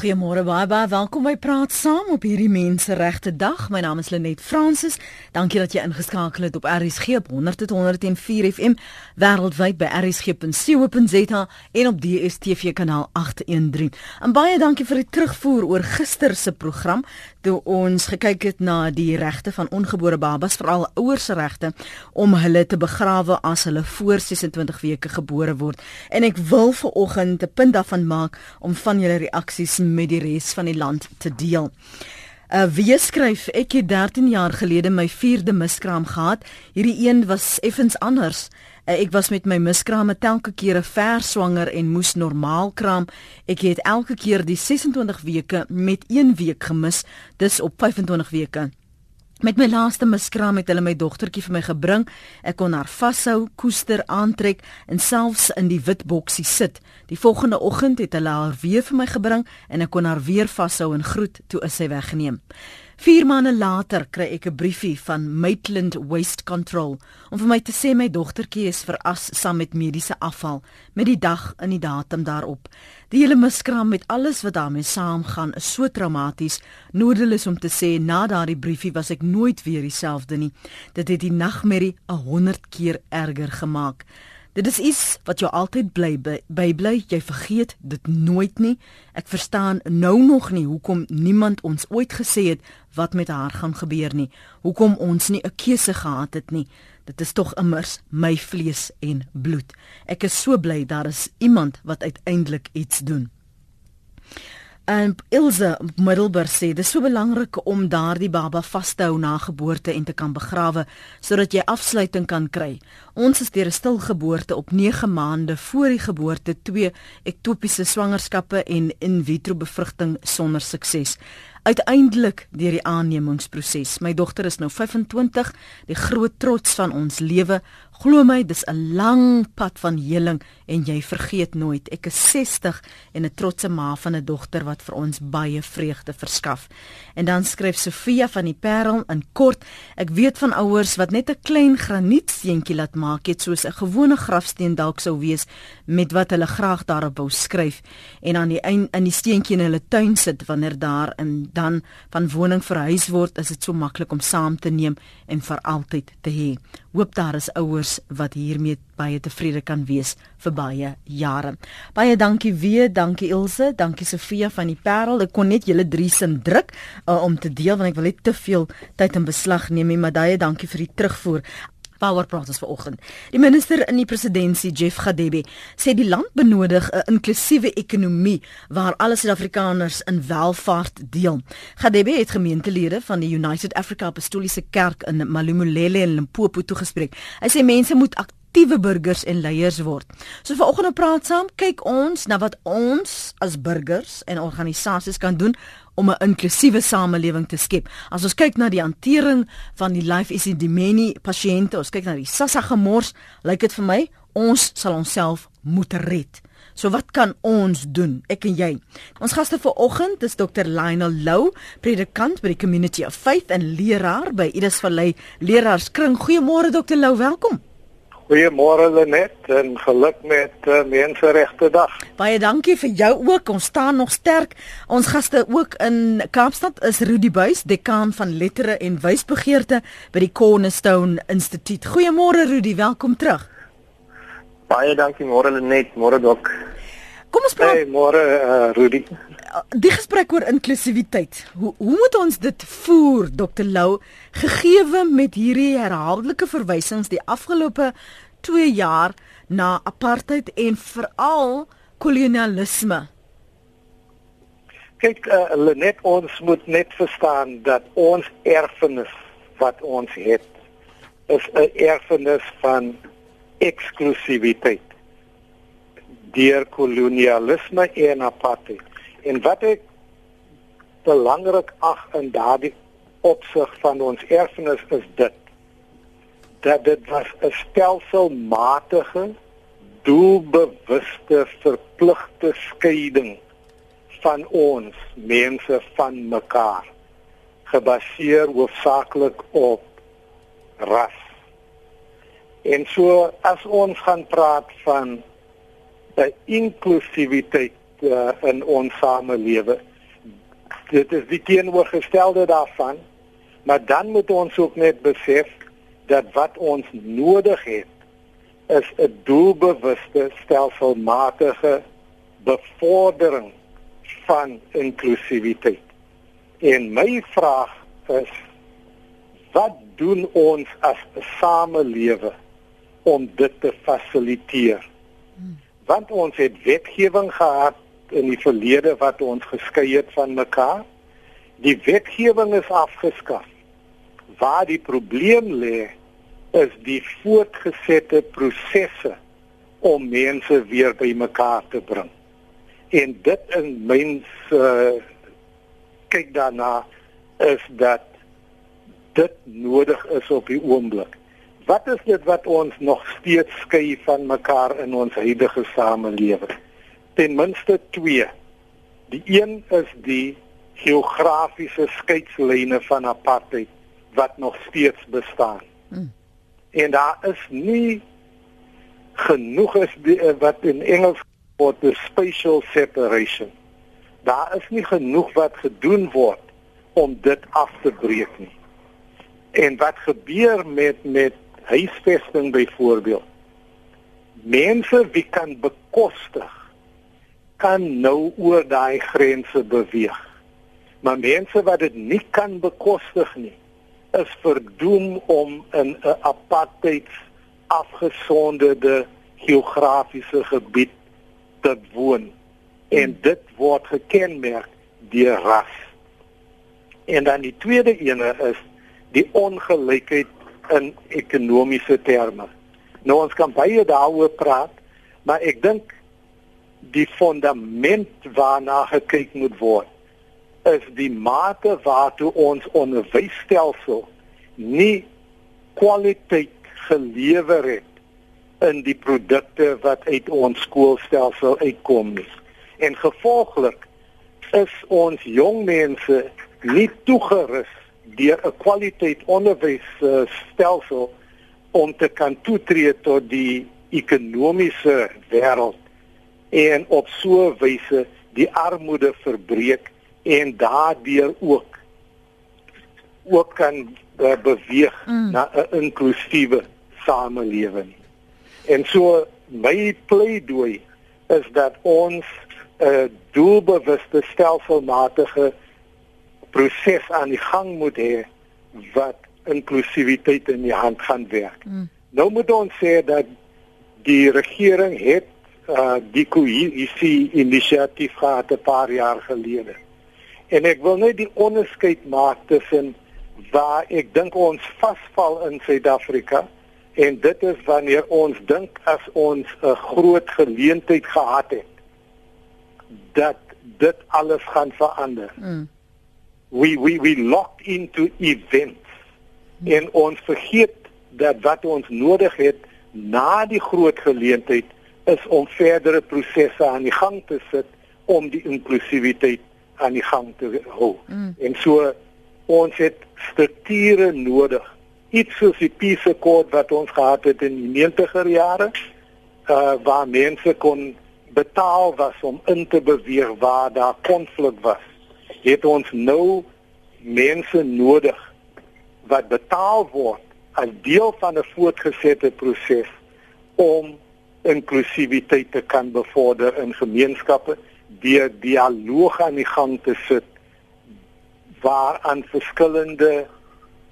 Goeiemôre baie baie welkom by Praat Saam op hierdie Menseregte Dag. My naam is Lenet Fransis. Dankie dat jy ingeskakel het op RSG op 100.104 FM wêreldwyd by rsg.co.za en op DStv kanaal 813. En baie dankie vir die terugvoer oor gister se program toe ons gekyk het na die regte van ongebore babas, veral ouers se regte om hulle te begrawe as hulle voor 26 weke gebore word. En ek wil vir oggend 'n punt daarvan maak om van julle reaksies met die res van die land te deel. Uh wie skryf ek het 13 jaar gelede my 4de miskraam gehad. Hierdie een was effens anders. Uh, ek was met my miskrame telke kere ver swanger en moes normaal kraam. Ek het elke keer die 26 weke met 1 week gemis, dis op 25 weke. Met my laaste miskraam het hulle my dogtertjie vir my gebring. Ek kon haar vashou, koester, aantrek en selfs in die wit boksie sit. Die volgende oggend het hulle haar weer vir my gebring en ek kon haar weer vashou en groet toe is sy weggeneem. 4 maande later kry ek 'n briefie van Maitland Waste Control om vir my te sê my dogtertjie is veras saam met mediese afval met die dag in die datum daarop. Die hele miskraam met alles wat daarmee saamgaan is so traumaties. Nodeloos om te sê na daardie briefie was ek nooit weer dieselfde nie. Dit het die nagmerrie 'n 100 keer erger gemaak. Dit is iets wat jou altyd bly by bly. Jy vergeet dit nooit nie. Ek verstaan nou nog nie hoekom niemand ons ooit gesê het wat met haar gaan gebeur nie. Hoekom ons nie 'n keuse gehad het nie. Dit is tog immers my vlees en bloed. Ek is so bly daar is iemand wat uiteindelik iets doen. En Ilse Middelburg sê dis so belangrik om daardie baba vas te hou na geboorte en te kan begrawe sodat jy afsluiting kan kry. Ons is deur 'n stilgeboorte op 9 maande voor die geboorte twee ektopiese swangerskappe en in vitro bevrugting sonder sukses uiteindelik deur die aannemingsproses. My dogter is nou 25, die groot trots van ons lewe. Glo my, dis 'n lang pad van heling en jy vergeet nooit. Ek is 60 en 'n trotse ma van 'n dogter wat vir ons baie vreugde verskaf. En dan skryf Sofia van die Parel in kort: Ek weet van ouers wat net 'n klein granietsteentjie laat maak, net soos 'n gewone grafsteen dalk sou wees met wat hulle graag daarop wou skryf en aan die eind in die steentjie in hulle tuin sit wanneer daar in dan van woning verhuis word, is dit so maklik om saam te neem en vir altyd te hê. Hoop daar is ouers wat hiermee baie tevrede kan wees vir baie jare. Baie dankie weer, dankie Ilse, dankie Sofia van die Parel. Ek kon net julle drie sin druk uh, om te deel want ek wil net te veel tyd in beslag neem, maar baie dankie vir die terugvoer. Power praat ons vanoggend. Die minister in die presidentskap, Jeff Gadebe, sê die land benodig 'n inklusiewe ekonomie waar alle Suid-Afrikaners in welvaart deel. Gadebe het gemeentelede van die United Africa Apostoliese Kerk in Malumulele in Limpopo toegespreek. Hy sê mense moet aktiewe burgers en leiers word. So vanoggend praat saam, kyk ons na wat ons as burgers en organisasies kan doen om 'n inklusiewe samelewing te skep. As ons kyk na die hantering van die life is die many pasiënte, ons kyk na die sassa gemors, lyk dit vir my ons sal onsself moet red. So wat kan ons doen, ek en jy? Ons gaste vir oggend is Dr. Lionel Lou, predikant by die Community of Faith en leraar by Idris Valley Leraarskring. Goeiemôre Dr. Lou, welkom. Goeiemôre Lenet en geluk met uh, Menseregte Dag. Baie dankie vir jou ook. Ons staan nog sterk. Ons gaste ook in Kaapstad is Rudy Buys, dekaan van lettere en wysbegeerte by die Cornerstone Instituut. Goeiemôre Rudy, welkom terug. Baie dankie môre Lenet, môre dok. Kom ons praat. Hey, môre uh, Rudy die gesprek oor inklusiwiteit. Hoe hoe moet ons dit voer, Dr. Lou, gegeewe met hierdie herhaaldelike verwysings die afgelope 2 jaar na apartheid en veral kolonialisme? Kyk, uh, net ons moet net verstaan dat ons erfenis wat ons het is 'n erfenis van eksklusiwiteit deur kolonialisme en apartheid. En wat ek belangrik ag in daardie opsig van ons erfenis is dit dat dit was 'n stelselmatige doelbewuste verpligte skeiding van ons mense van mekaar gebaseer hoofsaaklik op ras. En so as ons gaan praat van 'n inklusiwiteit uh, in ons samelewe dit is die teenoorgestelde daarvan. Maar dan moet ons ook net besef dat wat ons nodig het is 'n doelbewuste stelselmatige bevordering van inklusiwiteit. En my vraag is wat doen ons as 'n samelewe om dit te fasiliteer? Want ons het wetgewing gehad in die verlede wat ons geskei het van mekaar. Die wetgewing is afgeskaf. Waar die probleem lê is die voortgesette prosesse om mense weer by mekaar te bring. En dit in mense uh, kyk daarna is dat dit nodig is op die oomblik. Wat is dit wat ons nog steeds skei van mekaar in ons huidige samelewing? Ten minste 2. Die een is die geografiese skeidslyne van apartheid wat nog steeds bestaan. Hmm. En daar is nie genoeg is die, eh, wat in Engels word the spatial separation. Daar is nie genoeg wat gedoen word om dit af te breek nie. En wat gebeur met met huisvesting byvoorbeeld? Mense wie kan bekostig kan nou oor daai grense beweeg. Maar mense wat dit nie kan bekostig nie, is verdoem om in 'n apartheid afgesonderde geografiese gebied te woon. En dit word gekenmerk deur ras. En dan die tweede ene is die ongelykheid in ekonomiese terme. Nou ons kan baie daaroor praat, maar ek dink die fundament waarna gekyk moet word is die mate waartoe ons onderwysstelsel nie kwaliteit gelewer het in die produkte wat uit ons skoolstelsel uitkom nie. En gevolglik is ons jong mense nie toegerus deur 'n kwaliteit onderwysstelsel om te kan toetree tot die ekonomiese wêreld en op so 'n wyse die armoede verbreek en daardeur ook ook kan uh, beweeg mm. na 'n inklusiewe samelewing. En so my pleidooi is dat ons 'n uh, doelbewuste stelselmatige proses aan die gang moet hê wat inklusiwiteit in die hand gaan werk. Mm. Nou moet ons sê dat die regering het uh, die kohesie inisiatief gehad 'n paar jaar gelede. En ek wil net die onderskeid maak tussen waar ek dink ons vasval in Suid-Afrika en dit is wanneer ons dink as ons 'n groot geleentheid gehad het dat dit alles gaan verander. Mm we we we locked into events hmm. en ons vergeet dat wat ons nodig het na die groot geleentheid is om verdere prosesse aan die gang te sit om die inklusiwiteit aan die gang te hou. Mm. En so ons het strukture nodig. Iets soos die Peace Accord wat ons gehad het in die 90er jare, uh waar mense kon betaal was om in te beweeg waar daar konflik was het ons nou mense nodig wat betaal word as deel van 'n voortgesette proses om inklusiwiteit te kan bevorder in gemeenskappe deur dialoog aan die gang te sit waar aan verskillende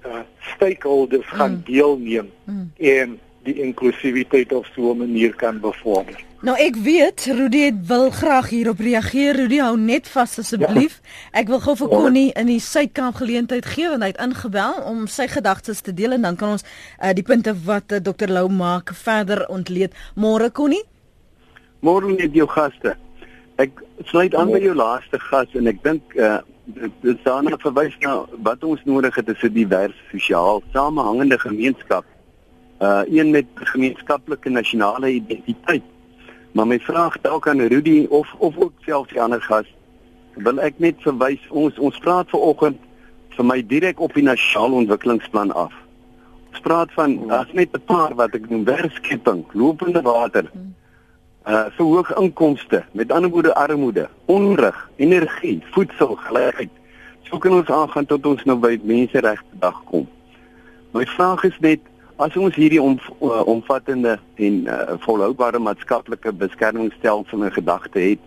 uh, stakeholders gaan mm. deelneem mm. en die inklusiwiteit op so 'n manier kan bevorder. Nou ek weet Rudy wil graag hierop reageer. Rudy hou net vas asseblief. Ja. Ek wil gou vir Connie in die Suidkamp geleentheid gee want hy het ingebel om sy gedagtes te deel en dan kan ons uh, die punte wat uh, Dr Lou maak verder ontleed. Môre Connie? Môre met jou gaste. Ek sluit aan by jou laaste gas en ek dink uh, dit staan net verwys na wat ons nodig het is 'n diverse sosiaal samehangende gemeenskap uh een met gemeenskaplike nasionale identiteit. Maar my vraag dalk aan Rudy of of ook selfs die ander gas, wil ek net verwys ons ons praat vanoggend vir my direk op die nasionale ontwikkelingsplan af. Ons praat van as net 'n paar wat ek noem werkskepping, lopende water. Uh verhoog inkomste, met ander woorde armoede, onreg, energie, voedsel, gelykheid. So kan ons aangaan tot ons nou by menseregte dag kom. My vraag is net as ons hierdie om, uh, omvattende en uh, volhoubare maatskaplike beskermingsstelsel in gedagte het,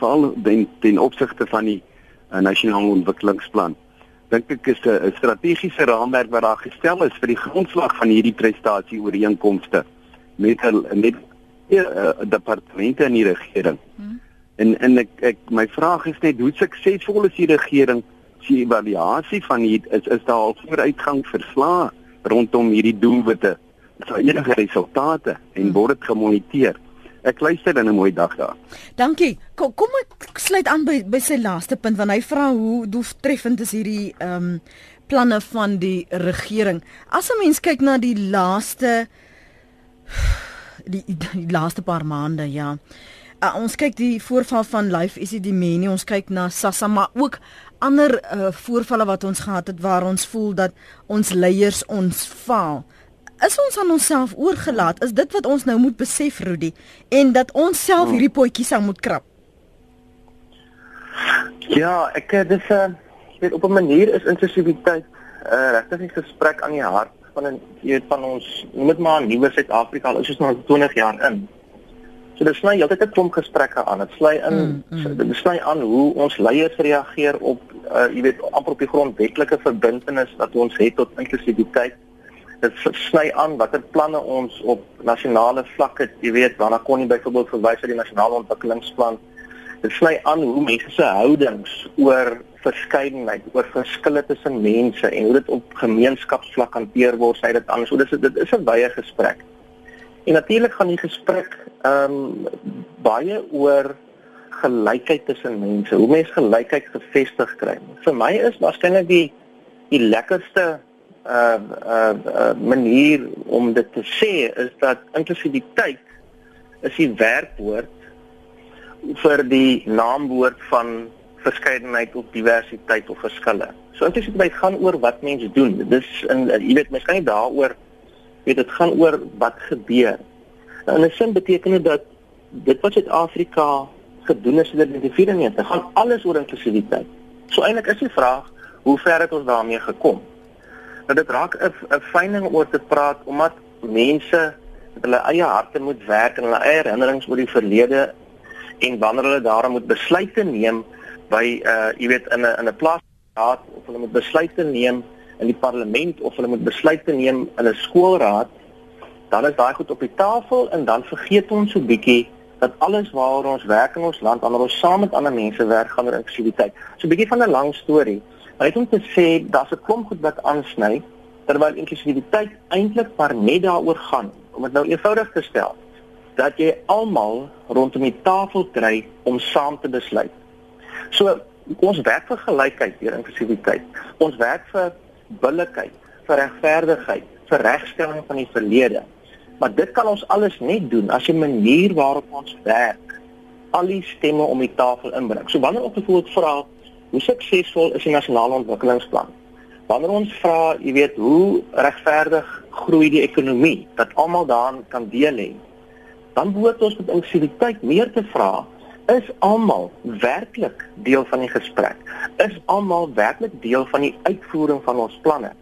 veral ten, ten opsigte van die uh, nasionale ontwikkelingsplan dink ek is 'n strategiese raamwerk wat daar gestel is vir die grondslag van hierdie prestasie ooreenkomste met met die uh, departemente in die regering. Hmm. En en ek, ek my vraag is net hoe suksesvol is die regering se evaluasie van hier is is daar al vooruitgang verslae rondom hierdie doelwitte? Is daar enige resultate en hmm. word dit gemoniteer? Ek luister en 'n mooi dag daar. Dankie. Kom, kom ek sluit aan by by sy laaste punt want hy vra hoe doeltreffend is hierdie ehm um, planne van die regering. As 'n mens kyk na die laaste die, die laaste paar maande, ja. Uh, ons kyk die voorval van Life is die menie, ons kyk na Sassa maar ook ander uh, voorvalle wat ons gehad het waar ons voel dat ons leiers ons faal is ons aan onsself oorgelaat? Is dit wat ons nou moet besef, Rudy, en dat ons self hierdie potjie sou moet krap? Ja, ek eh, dis 'n uh, jy weet op 'n manier is inklusiwiteit 'n uh, regtig 'n gesprek aan die hart van 'n weet van ons noem dit maar 'n nuwe Suid-Afrika al is ons nou 20 jaar in. So dit sny heeltyd 'n klomp gesprekke aan. Dit sny in mm, mm. dit sny aan hoe ons leiers reageer op uh, jy weet amper op die grondwetlike verbintenis wat ons het tot inklusiwiteit dit sny aan watter planne ons op nasionale vlak het, jy weet, waarna kon jy byvoorbeeld verwys na die nasionale ontwikkelingsplan. Dit sny aan hoe mense se houdings oor verskeidenheid, oor verskille tussen mense en hoe dit op gemeenskapsvlak hanteer word, sê dit anders. So dis dit is 'n baie gesprek. En natuurlik gaan die gesprek ehm um, baie oor gelykheid tussen mense, hoe mense gelykheid gevestig kry. Vir my is waarskynlik die die lekkerste uh uh, uh manier om dit te sê is dat inklusiwiteit is die werkwoord vir die naamwoord van verskeidenheid of diversiteit of verskille. So inklusiwiteit gaan oor wat mense doen. Dis in jy weet mens kan nie daaroor weet dit gaan oor wat gebeur. Nou in 'n sin beteken dit dat dit wat Suid-Afrika gedoen het sedert 1994 gaan alles oor inklusiwiteit. So eintlik is die vraag hoe ver het ons daarmee gekom? Nou dit raak 'n 'n fyn ding oor te praat omdat mense met hulle eie harte moet werk en hulle eie herinnerings oor die verlede en wanneer hulle daarom moet besluite neem by uh jy weet in 'n in 'n plaasraad of hulle moet besluite neem in die parlement of hulle moet besluite neem in 'n skoolraad dan is daai goed op die tafel en dan vergeet ons so bietjie dat alles waaroor ons werk in ons land wanneer ons saam met ander mense werk gaan oor inklusiwiteit. So 'n bietjie van 'n lang storie. Hy het om te sê daar's 'n klomp goed wat aansny terwyl inklusiwiteit eintlik maar net daaroor gaan om dit nou eenvoudig te stel dat jy almal rondom die tafel kry om saam te besluit. So ons werk vir gelykheid hier inklusiwiteit. Ons werk vir billikheid, vir regverdigheid, vir regstelling van die verlede. Maar dit kan ons alles net doen as 'n manier waarop ons werk al die stemme om die tafel inbring. So wanneer op 'n voorbeeld vra hoe suksesvol is die nasionale ontwikkelingsplan? Wanneer ons vra, jy weet, hoe regverdig groei die ekonomie dat almal daaraan kan deel hê? Dan moet ons met inklusiwiteit meer te vra, is almal werklik deel van die gesprek? Is almal werklik deel van die uitvoering van ons planne?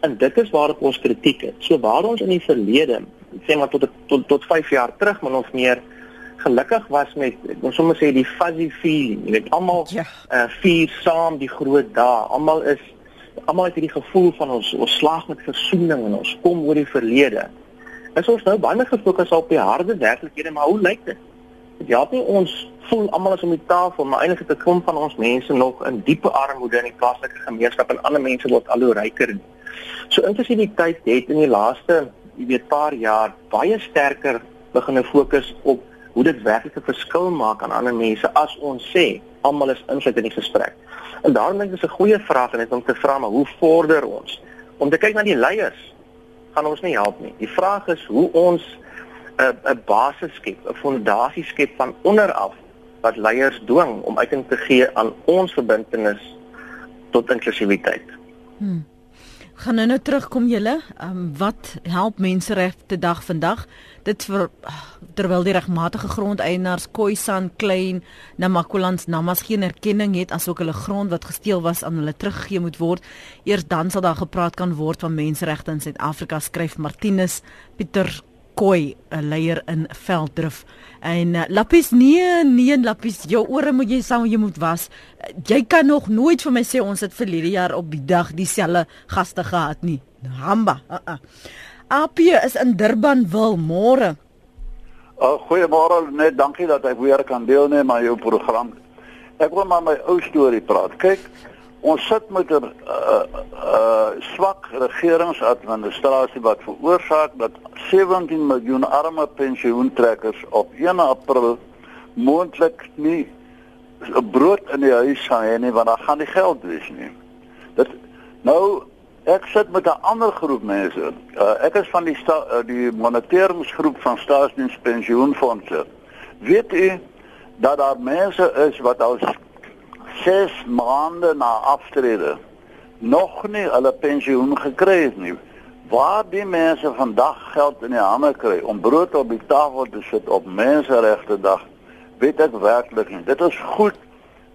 En dit is waarop ons kritiek het. So waar ons in die verlede, sê maar tot tot tot 5 jaar terug, maar nog meer gelukkig was met ons sommer sê die fuzzy feeling. Jy weet almal ja. uh, vier saam die groot dae. Almal is almal het hierdie gevoel van ons ons slag met versoening en ons kom oor die verlede. Is ons nou baie gefokus op die harde werklikhede, maar hoe lyk dit? Dit help nie ons voel almal is om die tafel, maar eintlik het 'n klomp van ons mense nog in diepe armoede in die plaaslike gemeenskap en ander mense word al hoe ryker. So inklusiwiteit het in die laaste, jy weet, paar jaar baie sterker begin fokus op hoe dit werklik 'n verskil maak aan ander mense as ons sê almal is insluit in die gesprek. En daarom dink ek dis 'n goeie vraag net om te vra maar hoe vorder ons? Om te kyk na die leiers gaan ons nie help nie. Die vraag is hoe ons 'n 'n basis skep, 'n fondasie skep van onder af wat leiers dwing om uiting te gee aan ons verbintenis tot inklusiwiteit. Hmm. gaan nou nou terugkom julle. Ehm um, wat help menseregte dag vandag? Dit vir terwyl die regmatige grondeienaars Khoisan Klein Namakolans Namas geen erkenning het asook hulle grond wat gesteel was aan hulle teruggegee moet word. Eers dan sal daar gepraat kan word van menseregte in Suid-Afrika skryf Martinus Pieter Koi, 'n leier in Velddrif. En uh, Lappies nee, nee Lappies, jou ore moet jy saam jy moet was. Uh, jy kan nog nooit vir my sê ons het verlede jaar op die dag dieselfde gaste gehad nie. Hamba. Uh -uh. Apie is in Durban wil môre. Uh, Goeiemôre net, dankie dat ek weer kan deelneem aan jou program. Ek wil maar my ou storie praat. Kyk, ons sit met 'n uh, uh, swak regeringsadministrasie wat veroorsaak dat 17 miljoen arme pensioentrekkers op 1 April moontlik nie 'n brood in die huis gaan hê nie want dan gaan die geld wees nie. Dit nou ek sit met 'n ander groep mense. Uh, ek is van die sta, uh, die moniteringsgroep van staatsdienspensioenfondse. Weet u dat daar mense is wat al 6 maande na aftrede nog nie hulle pensioen gekry het nie. Waar die mense vandag geld in die hande kry om brood op die tafel te sit op menseregte dag, weet ek werklik nie. Dit is goed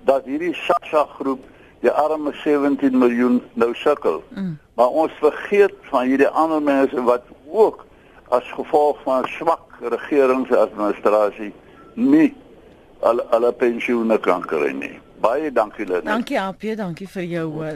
dat hierdie SASSA groep die arme 17 miljoen nou sukkel. Mm. Maar ons vergeet van hierdie ander mense wat ook as gevolg van swak regeringsadministrasie nie al alle pensioene kan kry nie. Baie dankie Lynn. Dankie AP, dankie vir jou uh,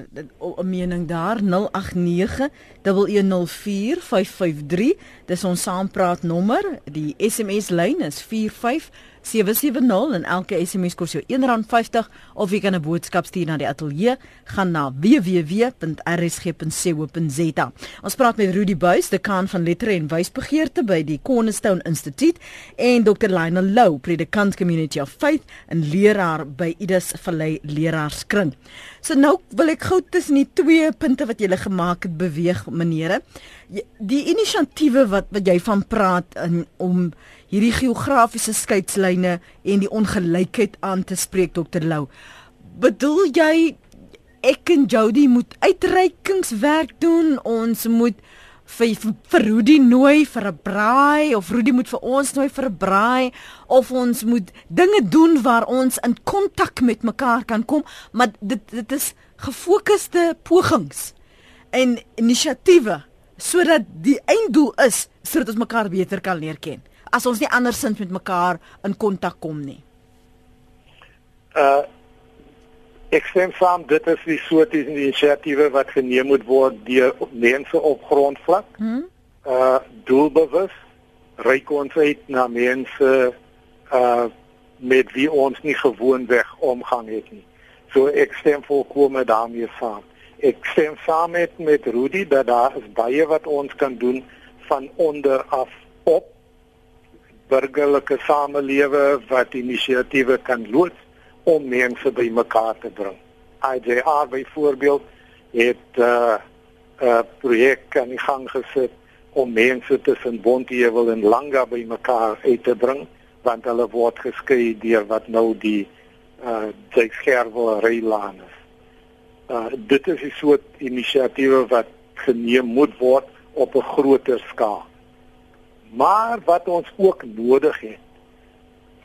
mening daar 089 1104553. Dis ons saampraat nommer. Die SMS lyn is 45 770 en elke SMS kos jou R1.50 of jy kan 'n boodskap stuur na die ateljee gaan na www.rsg.co.za. Ons praat met Rudy Buys, dekaan van lettere en wysbegeerte by die Cornerstone Instituut en Dr. Lionel Lou, predikant Community of Faith en leraar by Idus Vallei Leraarskring. So nou wil ek gou tussen die twee punte wat jy gele gemaak het beweeg, menere. Die inisiatiewe wat wat jy van praat om hierdie geografiese skeidslyne en die ongelykheid aan te spreek Dr Lou. Bedoel jy ek en Jody moet uitreikingswerk doen? Ons moet vir vir Rudy nooi vir 'n braai of Rudy moet vir ons nooi vir 'n braai of ons moet dinge doen waar ons in kontak met mekaar kan kom, maar dit dit is gefokusde pogings en inisiatiewe sodat die einddoel is sodat ons mekaar beter kan leer ken as ons nie andersins met mekaar in kontak kom nie. Uh ek stem saam dit is die soort inisiatiewe wat geneem moet word deur mense op grondvlak. Hmm? Uh doelbewus reik ons uit na mense uh met wie ons nie gewoonweg omgang het nie. So ek stem volkome daarmee saam. Ek stem saam met met Rudy dat daar is baie wat ons kan doen van onder af op burgerlike samelewe wat inisiatiewe kan loods om mense bymekaar te bring. IJR byvoorbeeld het 'n uh, uh, projek aan die gang gesit om mense tussen Bontheuwel en Langa bymekaar uit te bring want hulle word geskei deur wat nou die uh die skerwe reilaan is. Uh dit is 'n soort inisiatiewe wat geneem moet word op 'n groter skaal. Maar wat ons ook nodig het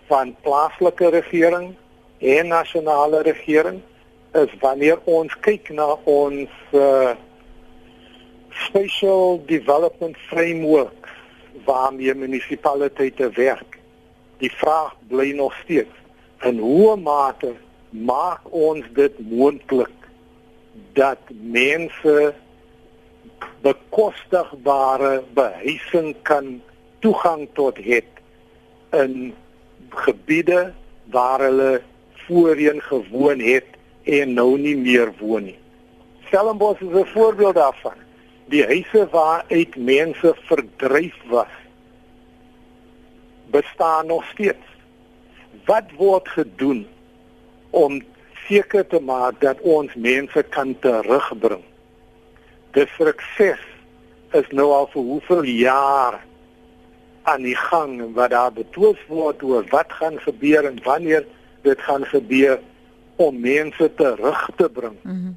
van plaaslike regering en nasionale regering is wanneer ons kyk na ons uh, special development framework waarmee munisipaliteite werk. Die vraag bly nog steeds: in hoe mate maak ons dit moontlik dat mense bekostigbare behuising kan toegang tot het in gebiede waar hulle voorheen gewoon het en nou nie meer woon nie. Stellenbosch is 'n voorbeeld daarvan. Die huise waar uit mense verdryf was bestaan nog steeds. Wat word gedoen om seker te maak dat ons mense kan terugbring? Dis sukses is nou al vir hoeveel jare aan die gang wat daar betwis word oor wat gaan gebeur en wanneer dit gaan gebeur om mense terug te bring. Mm -hmm.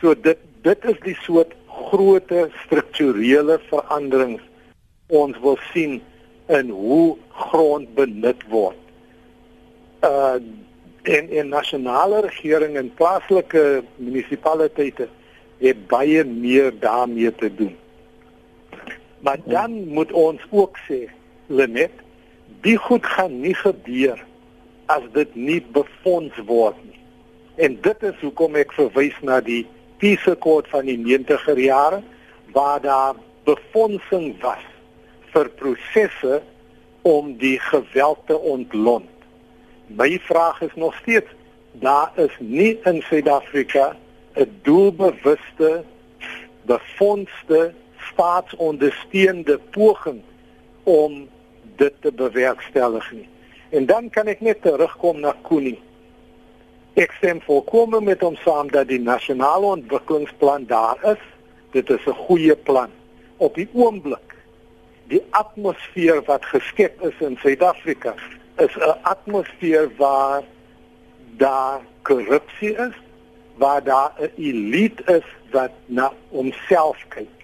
So dit dit is die soort groot strukturele veranderings ons wil sien in hoe grond benut word. Uh en en nasionale regering en plaaslike munisipaliteite het baie meer daarmee te doen. Maar dan moet ons ook sê, Lenet, die goed gaan nie gebeur as dit nie befonds word nie. En dit is hoekom ek verwys na die Peace Accord van die 90er jare waar daar befondsing was vir prosesse om die geweld te ontlont. My vraag is nog steeds, daar is nie in Suid-Afrika 'n doelbewuste befondste staatsondersteunde poging om dit te bewerkstellig nie. En dan kan ek net terugkom na Koenie. Ek stem volkome met hom saam dat die nasionale ontwikkelingsplan daar is. Dit is 'n goeie plan. Op die oomblik die atmosfeer wat geskep is in Suid-Afrika is 'n atmosfeer waar daar korrupsie is, waar daar 'n elite is wat na homself kyk,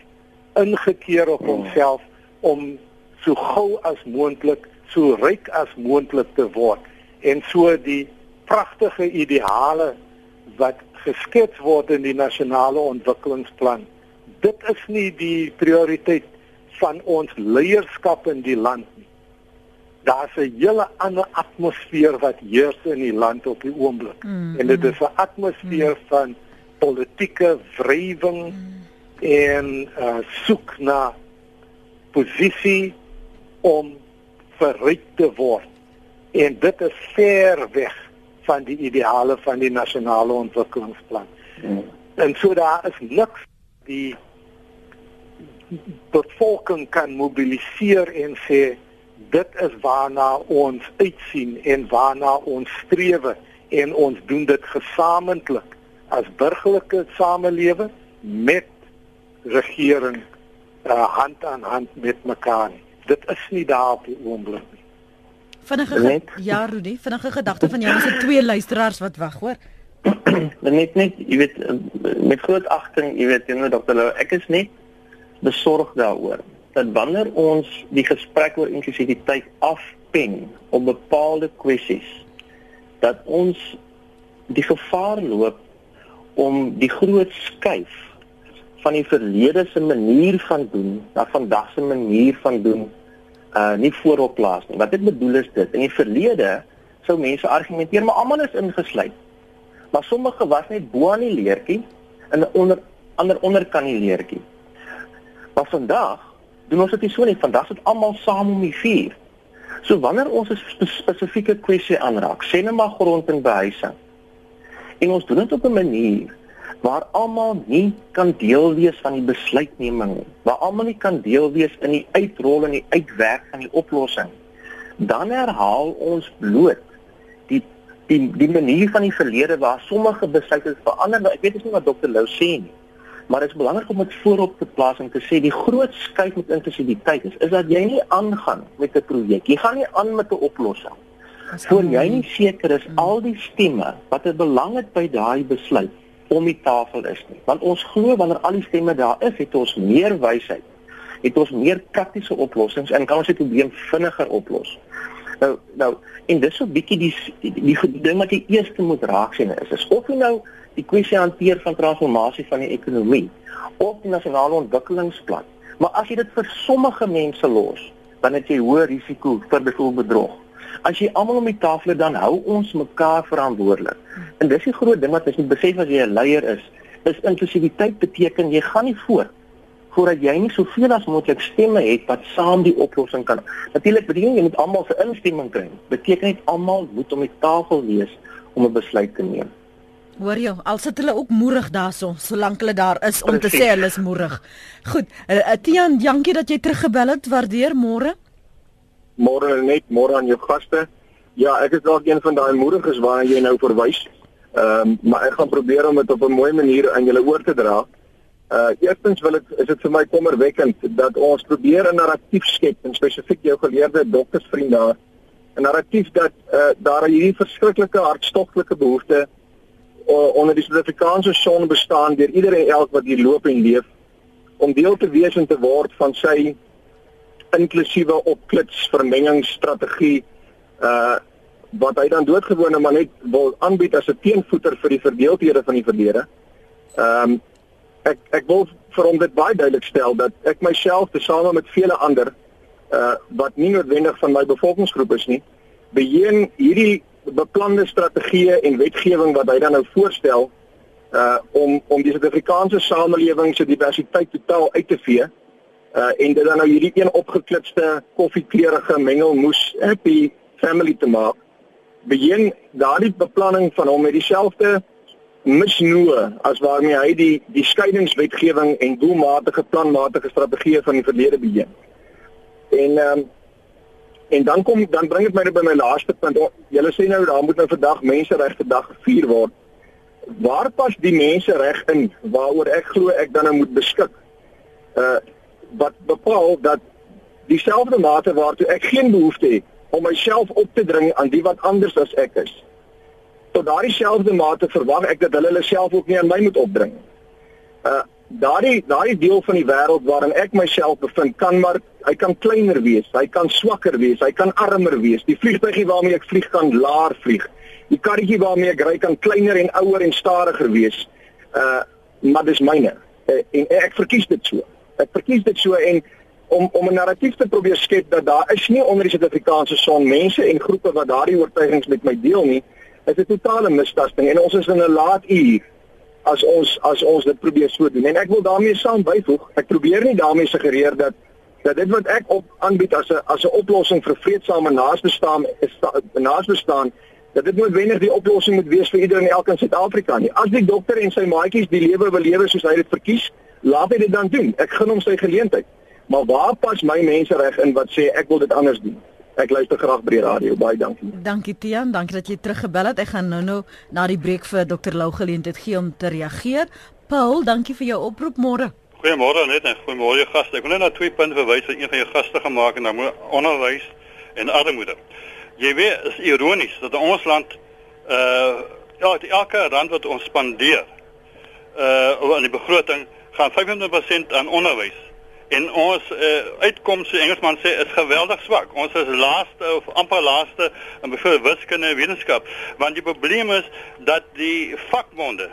ingekeer op homself om so gou as moontlik, so ryk as moontlik te word en so die pragtige ideale wat geskets word in die nasionale ontwikkelingsplan. Dit is nie die prioriteit van ons leierskap in die land nie daar's 'n hele ander atmosfeer wat heers in die land op die oomblik. Mm, en dit is 'n atmosfeer mm. van politieke wrywing mm. en uh, soek na posisie om verryk te word. En dit is ver weg van die ideale van die nasionale ontwikkelingsplan. Mm. En so daar is niks die bevolking kan mobiliseer en sê dit is waarna ons uitsien en waarna ons streef en ons doen dit gesamentlik as burgerlike samelewing met regering uh, hand aan hand met mekaar. Dit is nie daar op die oomblik nie. Vinnige ja Rudy, vinnige gedagte van jou is dit twee luisteraars wat wag, hoor. net net, jy weet met groot agting, jy weet teenoor Dr. Lou, ek is net besorg daaroor dat wanneer ons die gesprek oor inklusiwiteit afpen op bepaalde kwessies dat ons die gevaar loop om die groot skuif van die verlede se manier van doen na vandag se manier van doen uh nie voorop plaas nie. Wat ek bedoel is dit, in die verlede sou mense argumenteer maar almal is ingesluit. Maar sommige was net bo aan die leertjie en onder ander onder kan die leertjie. Maar vandag doen ons dit nie so nie. Vandag sit almal saam om die vuur. So wanneer ons 'n spesifieke kwessie aanraak, sê net maar grond en behuising. En ons doen dit op 'n manier waar almal nie kan deel wees van die besluitneming nie. Waar almal nie kan deel wees in die uitrol en die uitwerk van die oplossing. Dan herhaal ons bloot die die die manier van die verlede waar sommige besluite verander. Ek weet nie wat dokter Lou sê nie. Maar dit is belangrik om dit voorop te plaas en te sê die groot skuif met inklusiwiteit is is dat jy nie aangaan met 'n projek. Jy gaan nie aan met 'n oplossing. Voor jy nie seker is al die stemme wat 'n belang het by daai besluit om die tafel is nie. Want ons glo wanneer al die stemme daar is, het ons meer wysheid. Het ons meer praktiese oplossings en kan ons die probleem vinniger oplos. Nou nou en dis so 'n bietjie die die, die, die ding wat jy eers moet raak sien is, is of jy nou die kwessie hanteer van transformasie van die ekonomie op die nasionale ontwikkelingsplan. Maar as jy dit vir sommige mense los, dan het jy hoë risiko vir bedrog. As jy almal om die tafel dan hou ons mekaar verantwoordelik. En dis die groot ding wat jy moet besef as jy 'n leier is, is inklusiwiteit beteken jy gaan nie voort voordat jy nie soveel as moontlik stemme het wat saam die oplossing kan. Natuurlik beteken jy moet almal se instemming kry. Beteken dit almal moet om die tafel wees om 'n besluit te neem. Hoor jy, al sit hulle ook moerig daarso, solank hulle daar is om Precies. te sê hulle is moerig. Goed, uh, Tian, dankie dat jy teruggebel het. Waardeer môre. Môre net, môre aan jou gaste. Ja, ek is dalk een van daai moeriges waar jy nou verwys. Ehm, um, maar ek gaan probeer om dit op 'n mooi manier aan julle oor te dra. Uh eerstens wil ek is dit vir my kommerwekkend dat ons probeer 'n narratief skep en spesifiek jou geleerde doktersvriend daar 'n narratief dat uh daar hierdie verskriklike hartstogtelike behoefte uh, onder die Suid-Afrikaanse son bestaan deur iedereen elk wat hier loop en leef om deel te wees en te word van sy inklusiewe opklits vermengingsstrategie uh wat hy dan doodgewone maar net wil aanbied as 'n teenvoeter vir die verdeeldhede van die verlede. Ehm um, ek ek wil vir hom dit baie duidelik stel dat ek myself tesame met vele ander uh wat nie noodwendig van my bevolkingsgroep is nie, beheen hierdie beplande strategieë en wetgewing wat hy dan nou voorstel uh om om die Suid-Afrikaanse samelewing se diversiteit totaal uit te vee uh en dit dan nou hierdie een opgeklipste koffiekleurige mengelmoes happy family te maak begin daardie beplanning van hom met dieselfde misnoë as waarmee hy die die skeidingswetgewing en doelmatige planmatige strategieë van die verlede begin. En ehm um, en dan kom dan bring dit my by my laaste punt. Julle sê nou daar moet nou vandag menseregte dag gevier word. Waar pas die mensereg in waaroor ek glo ek dan nou moet beskik? Uh wat bepaal dat dieselfde mate waartoe ek geen behoefte het om myself op te dring aan die wat anders as ek is. Tot daardie selfde mate verwag ek dat hulle hulle self ook nie aan my moet opdring. Uh daardie daardie deel van die wêreld waarin ek myself bevind kan maar hy kan kleiner wees, hy kan swakker wees, hy kan armer wees. Die vliegtuigie waarmee ek vlieg kan laer vlieg. Die karretjie waarmee ek ry kan kleiner en ouer en stadiger wees. Uh maar dis myne. Uh, en ek verkies dit so. Ek verkies dit so en om om 'n narratief te probeer skep dat daar is nie onder die Suid-Afrikaanse son mense en groepe wat daardie oortuigings met my deel nie, is 'n totale mistasting en ons is in 'n laat uur as ons as ons dit probeer so doen. En ek wil daarmee saam byvoeg, ek probeer nie daarmee suggereer dat dat dit wat ek op aanbied as 'n as 'n oplossing vir vreedsame naasbestaan is naasbestaan dat dit noodwendig die oplossing moet wees vir iedereen elke in Suid-Afrika nie. As die dokter en sy maatjies die lewe wil lewe soos hy dit verkies, laat hy dit dan doen. Ek gun hom sy geleentheid. Maar waar pas my mense reg in wat sê ek wil dit anders doen? Ek luister graag by die radio. Baie dankie. Dankie Tian, dankie dat jy teruggebel het. Ek gaan nou-nou na die breek vir Dr. Lou geleentheid gee om te reageer. Paul, dankie vir jou oproep môre. Goeiemôre net en goeiemôre gaste. Ek wil net na twee punte verwys wat een van jou gaste gemaak het, naamlik onderwys en armoede. Jy weet, is ironies dat ons land uh ja, elke rand wat ons spandeer uh oor die begroting gaan 500% aan onderwys en ons uh, uitkomste Engelsman sê is geweldig swak. Ons is laaste of amper laaste in byvoorbeeld wiskunde en wetenskap, want die probleem is dat die vakbonde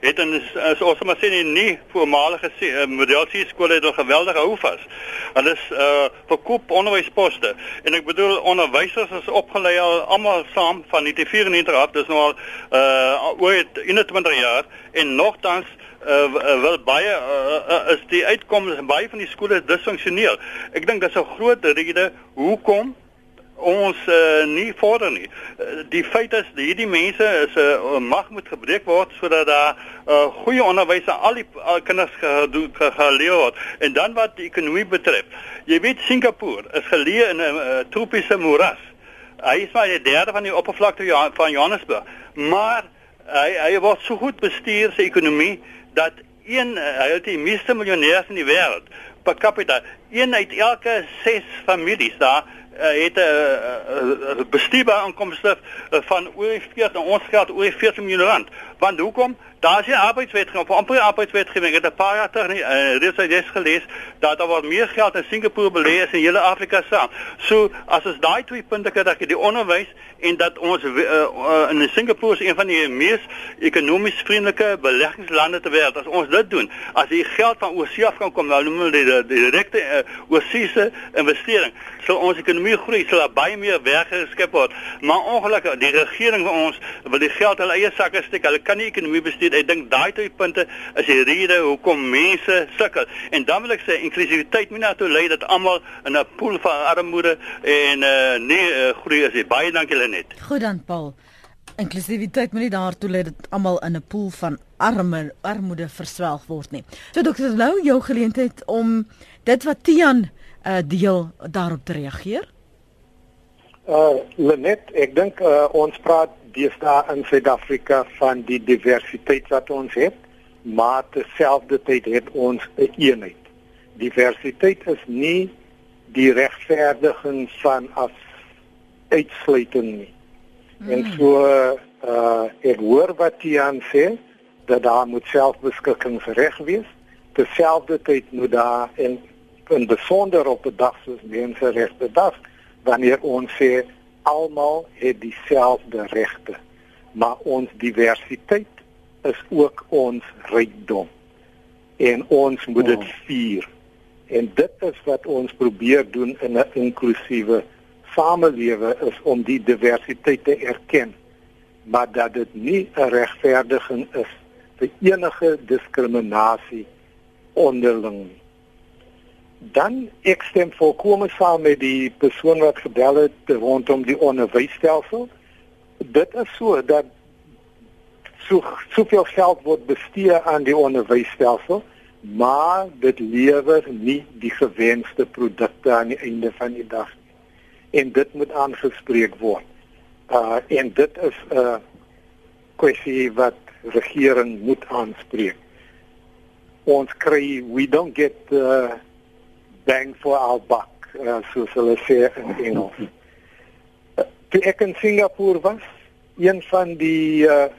het en as ons maar sê nie voormalige uh, model C skole het 'n geweldige hou vas. Hulle is uh verkoop onderwysposte en ek bedoel onderwysers is opgelei al almal saam van 1994 af, dis nou al uh oor 21 jaar en nogtans wel baie uh, uh, is die uitkomste baie van die skole disfunksioneel. Ek dink dit is 'n groot rede hoekom ons uh, nie vorder nie. Uh, die feit is dat hierdie mense is 'n uh, mag moet gebreek word sodat daar uh, goeie onderwys aan al die uh, kinders geleer word. En dan wat die ekonomie betref. Jy weet Singapore is geleë in 'n uh, tropiese moeras. Hy is maar die derde van die oppervlakte van Johannesburg. Maar hy hy word so goed bestuur sy ekonomie dat een hy het die meeste miljonêers in die wêreld per capita een uit elke 6 families daar uh, het 'n uh, uh, bestuurbare inkomste uh, van oor 40 ons geld oor 40 miljoen rand want hoekom daar is 'n arbeidswetgewing of amper arbeidswetgewing het 'n paar jaar terug nie uh, reeds uit des gelees dat daar wat meer geld in Singapore belê is in hele Afrika saam so as ons daai twee punte kry dat die onderwys en dat ons uh, uh, in Singapore is een van die mees ekonomies vriendelike beleggingslande ter wêreld. As ons dit doen, as die geld van oorsee af kan kom, nou noem hulle dit die direkte uh, oorseese investering, sal ons ekonomie groei, sal daar baie meer werk geskep word. Maar ongelukkig, die regering van ons wil die geld hulle eie sakke steek. Hulle kan nie ekonomie bestuur. Ek dink daai twee punte is die rede hoekom mense sukkel. En dan wil ek sê inklusiwiteit moet natuurlik lei dat almal in 'n pool van armoede en uh, nie uh, groei as jy baie dankie net. Goed dan Paul. Inklusiwiteit moet nie daartoe lei dat almal in 'n pool van arme armoede verswelg word nie. So dokter Lou, jou geleentheid om dit wat Tian uh, deel daarop te reageer. Uh Lenet, ek dink uh, ons praat deesdae in Suid-Afrika van die diversiteit wat ons het, maar terselfdertyd het ons 'n een eenheid. Diversiteit is nie die regverdiging van as uitsluiting nie. Mm. En so uh ek hoor wat Tian sê dat daar moet selfbeskikkingsreg wees. terselfdertyd moet daar en in besonder op 'n dag soos menseregte dag wanneer ons sê almal het dieselfde regte maar ons diversiteit is ook ons rykdom en ons moet dit oh. vier. En dit is wat ons probeer doen in 'n inklusiewe samelewe is om die diversiteit te erken. Maar dat dit nie 'n regverdiging is vir enige diskriminasie onderling nie dan ek stem volkome saam met die persoon wat gebel het rondom die onderwysstelsel. Dit is so dat so soveel geld word bestee aan die onderwysstelsel, maar dit lewer nie die gewenste produkte aan die einde van die dag nie. En dit moet aangespreek word. Uh en dit is 'n uh, kwessie wat regering moet aanspreek. Ons kry we don't get uh bang for our buck, uh, soos hulle sê in Engels. Toe ek in Singapore was, een van die uh,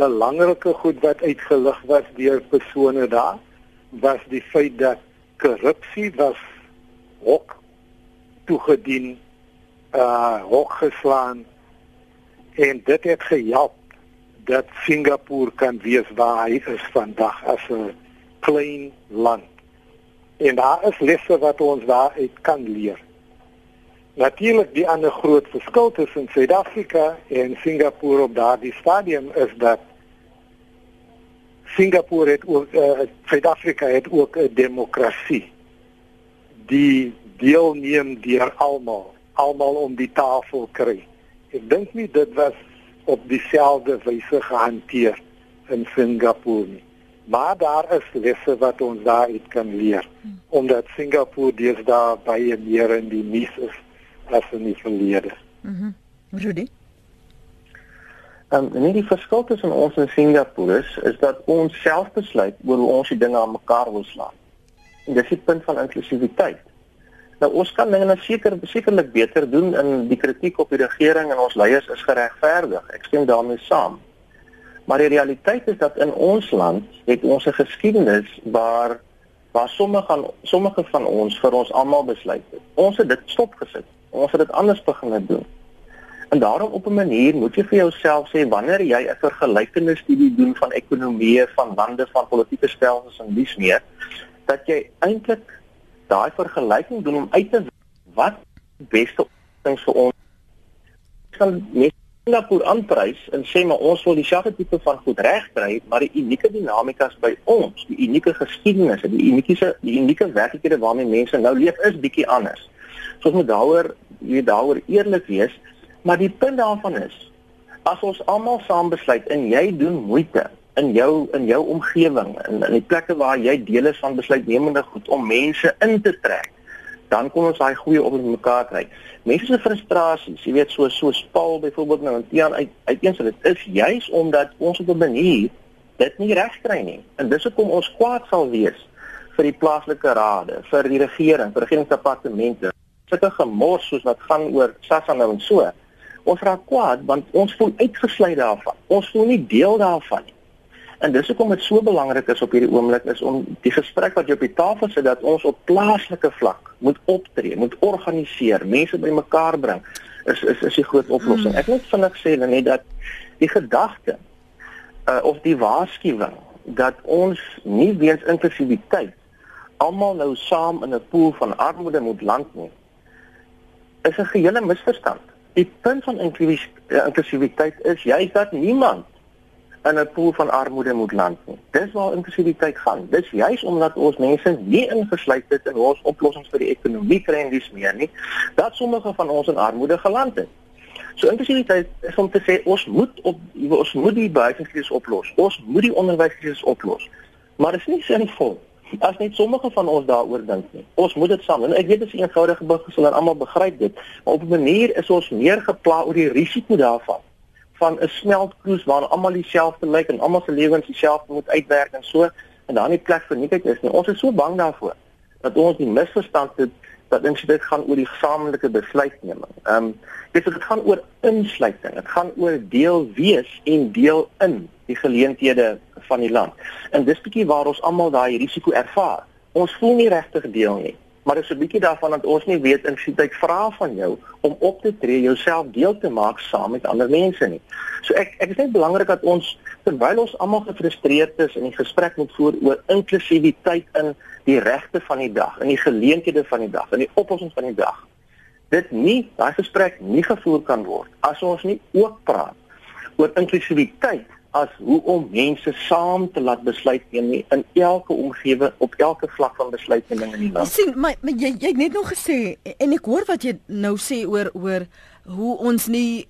belangrike goed wat uitgelig was deur persone daar, was die feit dat korrupsie was hok toegedien, uh hok geslaan en dit het gehelp dat Singapore kan wees waar hy is vandag as 'n klein land. En daar is lesse wat ons daaruit kan leer. Natuurlik die ander groot verskil tussen Suid-Afrika en Singapore op daardie stadium is dat Singapore het ook uh, Suid-Afrika het ook 'n demokrasie. Die deelneem deur almal, almal om die tafel kry. Ek dink nie dit was op dieselfde wyse gehanteer in Singapore nie. Maar daar is lesse wat ons daaruit kan leer hmm. omdat Singapore deesdae baie meer in die nuus is as in die verlede. Mhm. Mm Rudy. Ehm um, nie die verskil tussen ons en Singapore is, is dat ons self besluit oor hoe ons die dinge aan mekaar wil slaan. En dis die punt van inklusiwiteit. Nou ons kan dinge seker sekerlik beter doen in die kritiek op die regering en ons leiers is geregverdig. Ek stem daarmee saam. Maar die realiteit is dat in ons land het ons 'n geskiedenis waar waar sommige van sommige van ons vir ons almal besluit het. Ons het dit stopgesit. Ons het dit anders begin doen. En daarom op 'n manier moet jy vir jouself sê wanneer jy 'n vergelykende studie doen van ekonomieë van lande van politieke stelsels en dis meer dat jy eintlik daai vergelyking doen om uit te wat beste oplossings vir ons kan net Singapore aanprys en sê maar ons wil dieselfde tipe van goed regkry, maar die unieke dinamikas by ons, die unieke geskiedenis, die unieke die unieke werklikhede waarmee mense nou leef is bietjie anders. So ons moet daaroor jy daaroor eerlik wees, maar die punt daarvan is as ons almal saam besluit en jy doen moeite in jou in jou omgewing in in die plekke waar jy deel is van besluitnemende goed om mense in te trek dan kom ons daai goeie op mekaar kry. Mense se frustrasies, jy weet so so Paul byvoorbeeld nou en Tiaan uit uiteen sê dit is juis omdat ons op 'n manier dit nie reg kry nie. En dis hoekom ons kwaad sal wees vir die plaaslike rade, vir die regering, vir regeringsdepartemente. Sulke gemors soos wat gaan oor SASSA nou en so. Ons raak kwaad want ons voel uitgesluit daarvan. Ons voel nie deel daarvan nie. En dis hoekom dit so belangrik is op hierdie oomblik is om die gesprek wat jy op die tafel sit dat ons op plaaslike vlak moet optree, moet organiseer, mense bymekaar bring. Is is is die groot oplossing. Ek moet vinnig sê net dat die gedagte uh, of die waarskuwing dat ons nie weens inklusiwiteit almal nou saam in 'n pool van armoede moet land nie is 'n gehele misverstand. Die punt van inklusiwiteit is juist dat niemand in 'n pool van armoede moet land nie. Dis waar inklusiwiteit gaan. Dis juis omdat ons mense nie ingesluit het in ons oplossings vir die ekonomie kry en dis meer nie, dat sommige van ons in armoede geland het. So inklusiwiteit is om te sê ons moet op ons moet die behuisingskrisis oplos. Ons moet die onderwyskrisis oplos. Maar dit is nie sinvol as net sommige van ons daaroor dink nie. Ons moet dit saam. En ek weet dit is 'n eenvoudige beginsel en almal begryp dit, maar op 'n manier is ons meer gepla oor die risiko daarvan van 'n smeltkroes waar almal dieselfde lyk en almal se lewens dieselfde moet uitwerk en so en dan nie plek vir niks is nie. Ons is so bang daarvoor dat ons die misverstand het dat inklusiwiteit gaan oor die gesamentlike besluitneming. Ehm um, dit dit gaan oor insluiting. Dit gaan oor deel wees en deel in die geleenthede van die land. En dis bietjie waar ons almal daai risiko ervaar. Ons voel nie regtig deel nie. Maar dis 'n bietjie daarvan dat ons nie weet inklusiwiteit vra van jou om op te tree, jouself deel te maak saam met ander mense nie. So ek ek is net belangrik dat ons terwyl ons almal gefrustreerd is in die gesprek moet voer oor inklusiwiteit in die regte van die dag, in die geleenthede van die dag, in die oplossings van die dag. Dit nie daai gesprek nie gevoer kan word as ons nie ook praat oor inklusiwiteit as hoe om mense saam te laat besluit neem in elke omgewing op elke vlak van besluitneming in die land. sien, maar, maar jy jy het net nog gesê en ek hoor wat jy nou sê oor oor hoe ons nie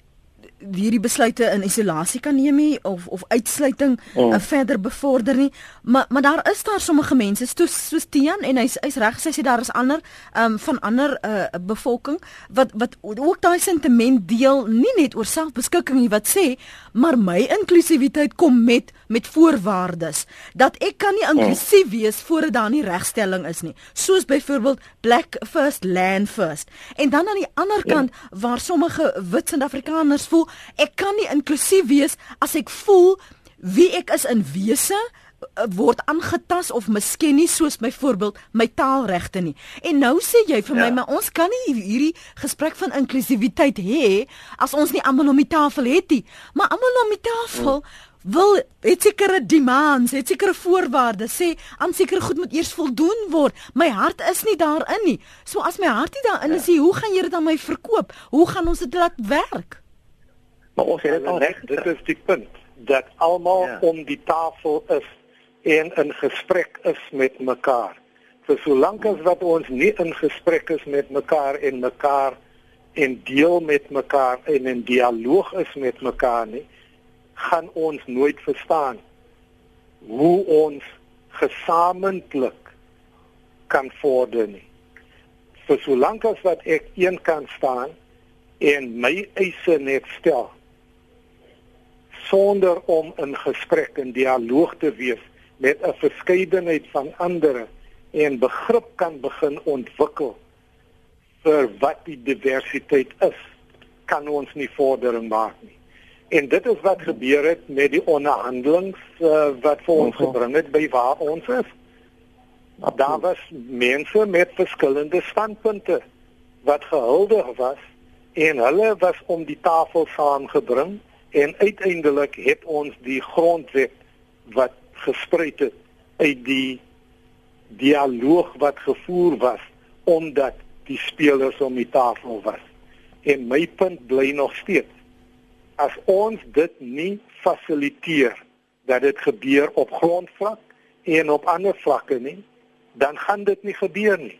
hierdie besluite in isolasie kan neem nie of of uitsluiting mm. uh, verder bevorder nie. Maar maar daar is daar sommige mense soos soos Tian en hy's hy's reg sy sê daar is ander um, van ander uh, bevolking wat wat ook daai sentiment deel nie net oor selfbeskikking nie wat sê maar my inklusiwiteit kom met met voorwaardes. Dat ek kan nie inklusief wees voordat daar nie regstelling is nie. Soos byvoorbeeld black first land first. En dan aan die ander ja. kant waar sommige wit Suid-Afrikaners voel ek kan nie inklusief wees as ek voel wie ek is in wese eh, word aangetas of miskien nie soos byvoorbeeld my taalregte nie. En nou sê jy vir ja. my maar ons kan nie hierdie gesprek van inklusiwiteit hê as ons nie almal om die tafel het nie. Maar almal om die tafel hmm wil het sekere demands, het sekere voorwaardes sê aan sekere goed moet eers voldoen word. My hart is nie daarin nie. So as my hart nie daarin is, ja. hoe gaan jy dit aan my verkoop? Hoe gaan ons dit laat werk? Maar ons het dit al reg, dit is die punt dat almal ja. om die tafel is en in gesprek is met mekaar. Vir solank as wat ons nie in gesprek is met mekaar en mekaar en deel met mekaar en in dialoog is met mekaar nie, gaan ons nooit verstaan hoe ons gesamentlik kan vorder nie. Vir solank as wat ek een kan staan en my eise net stel sonder om in gesprek en dialoog te wees met 'n verskeidenheid van ander en begrip kan begin ontwikkel vir wat die diversiteit is kan ons nie vordering maak nie. En dit is wat gebeur het met die onderhandelings uh, wat vir ons gebring het by waar ons is. Daar was mense met verskillende standpunte wat gehuldig was en hulle was om die tafel saamgebring en uiteindelik het ons die grondwet wat gespruit het uit die dialoog wat gevoer was omdat die spelers om die tafel was. En my punt bly nog steeds. As ons dit nie fasiliteer dat dit gebeur op grondvlak en op ander vlakke nie, dan gaan dit nie gebeur nie.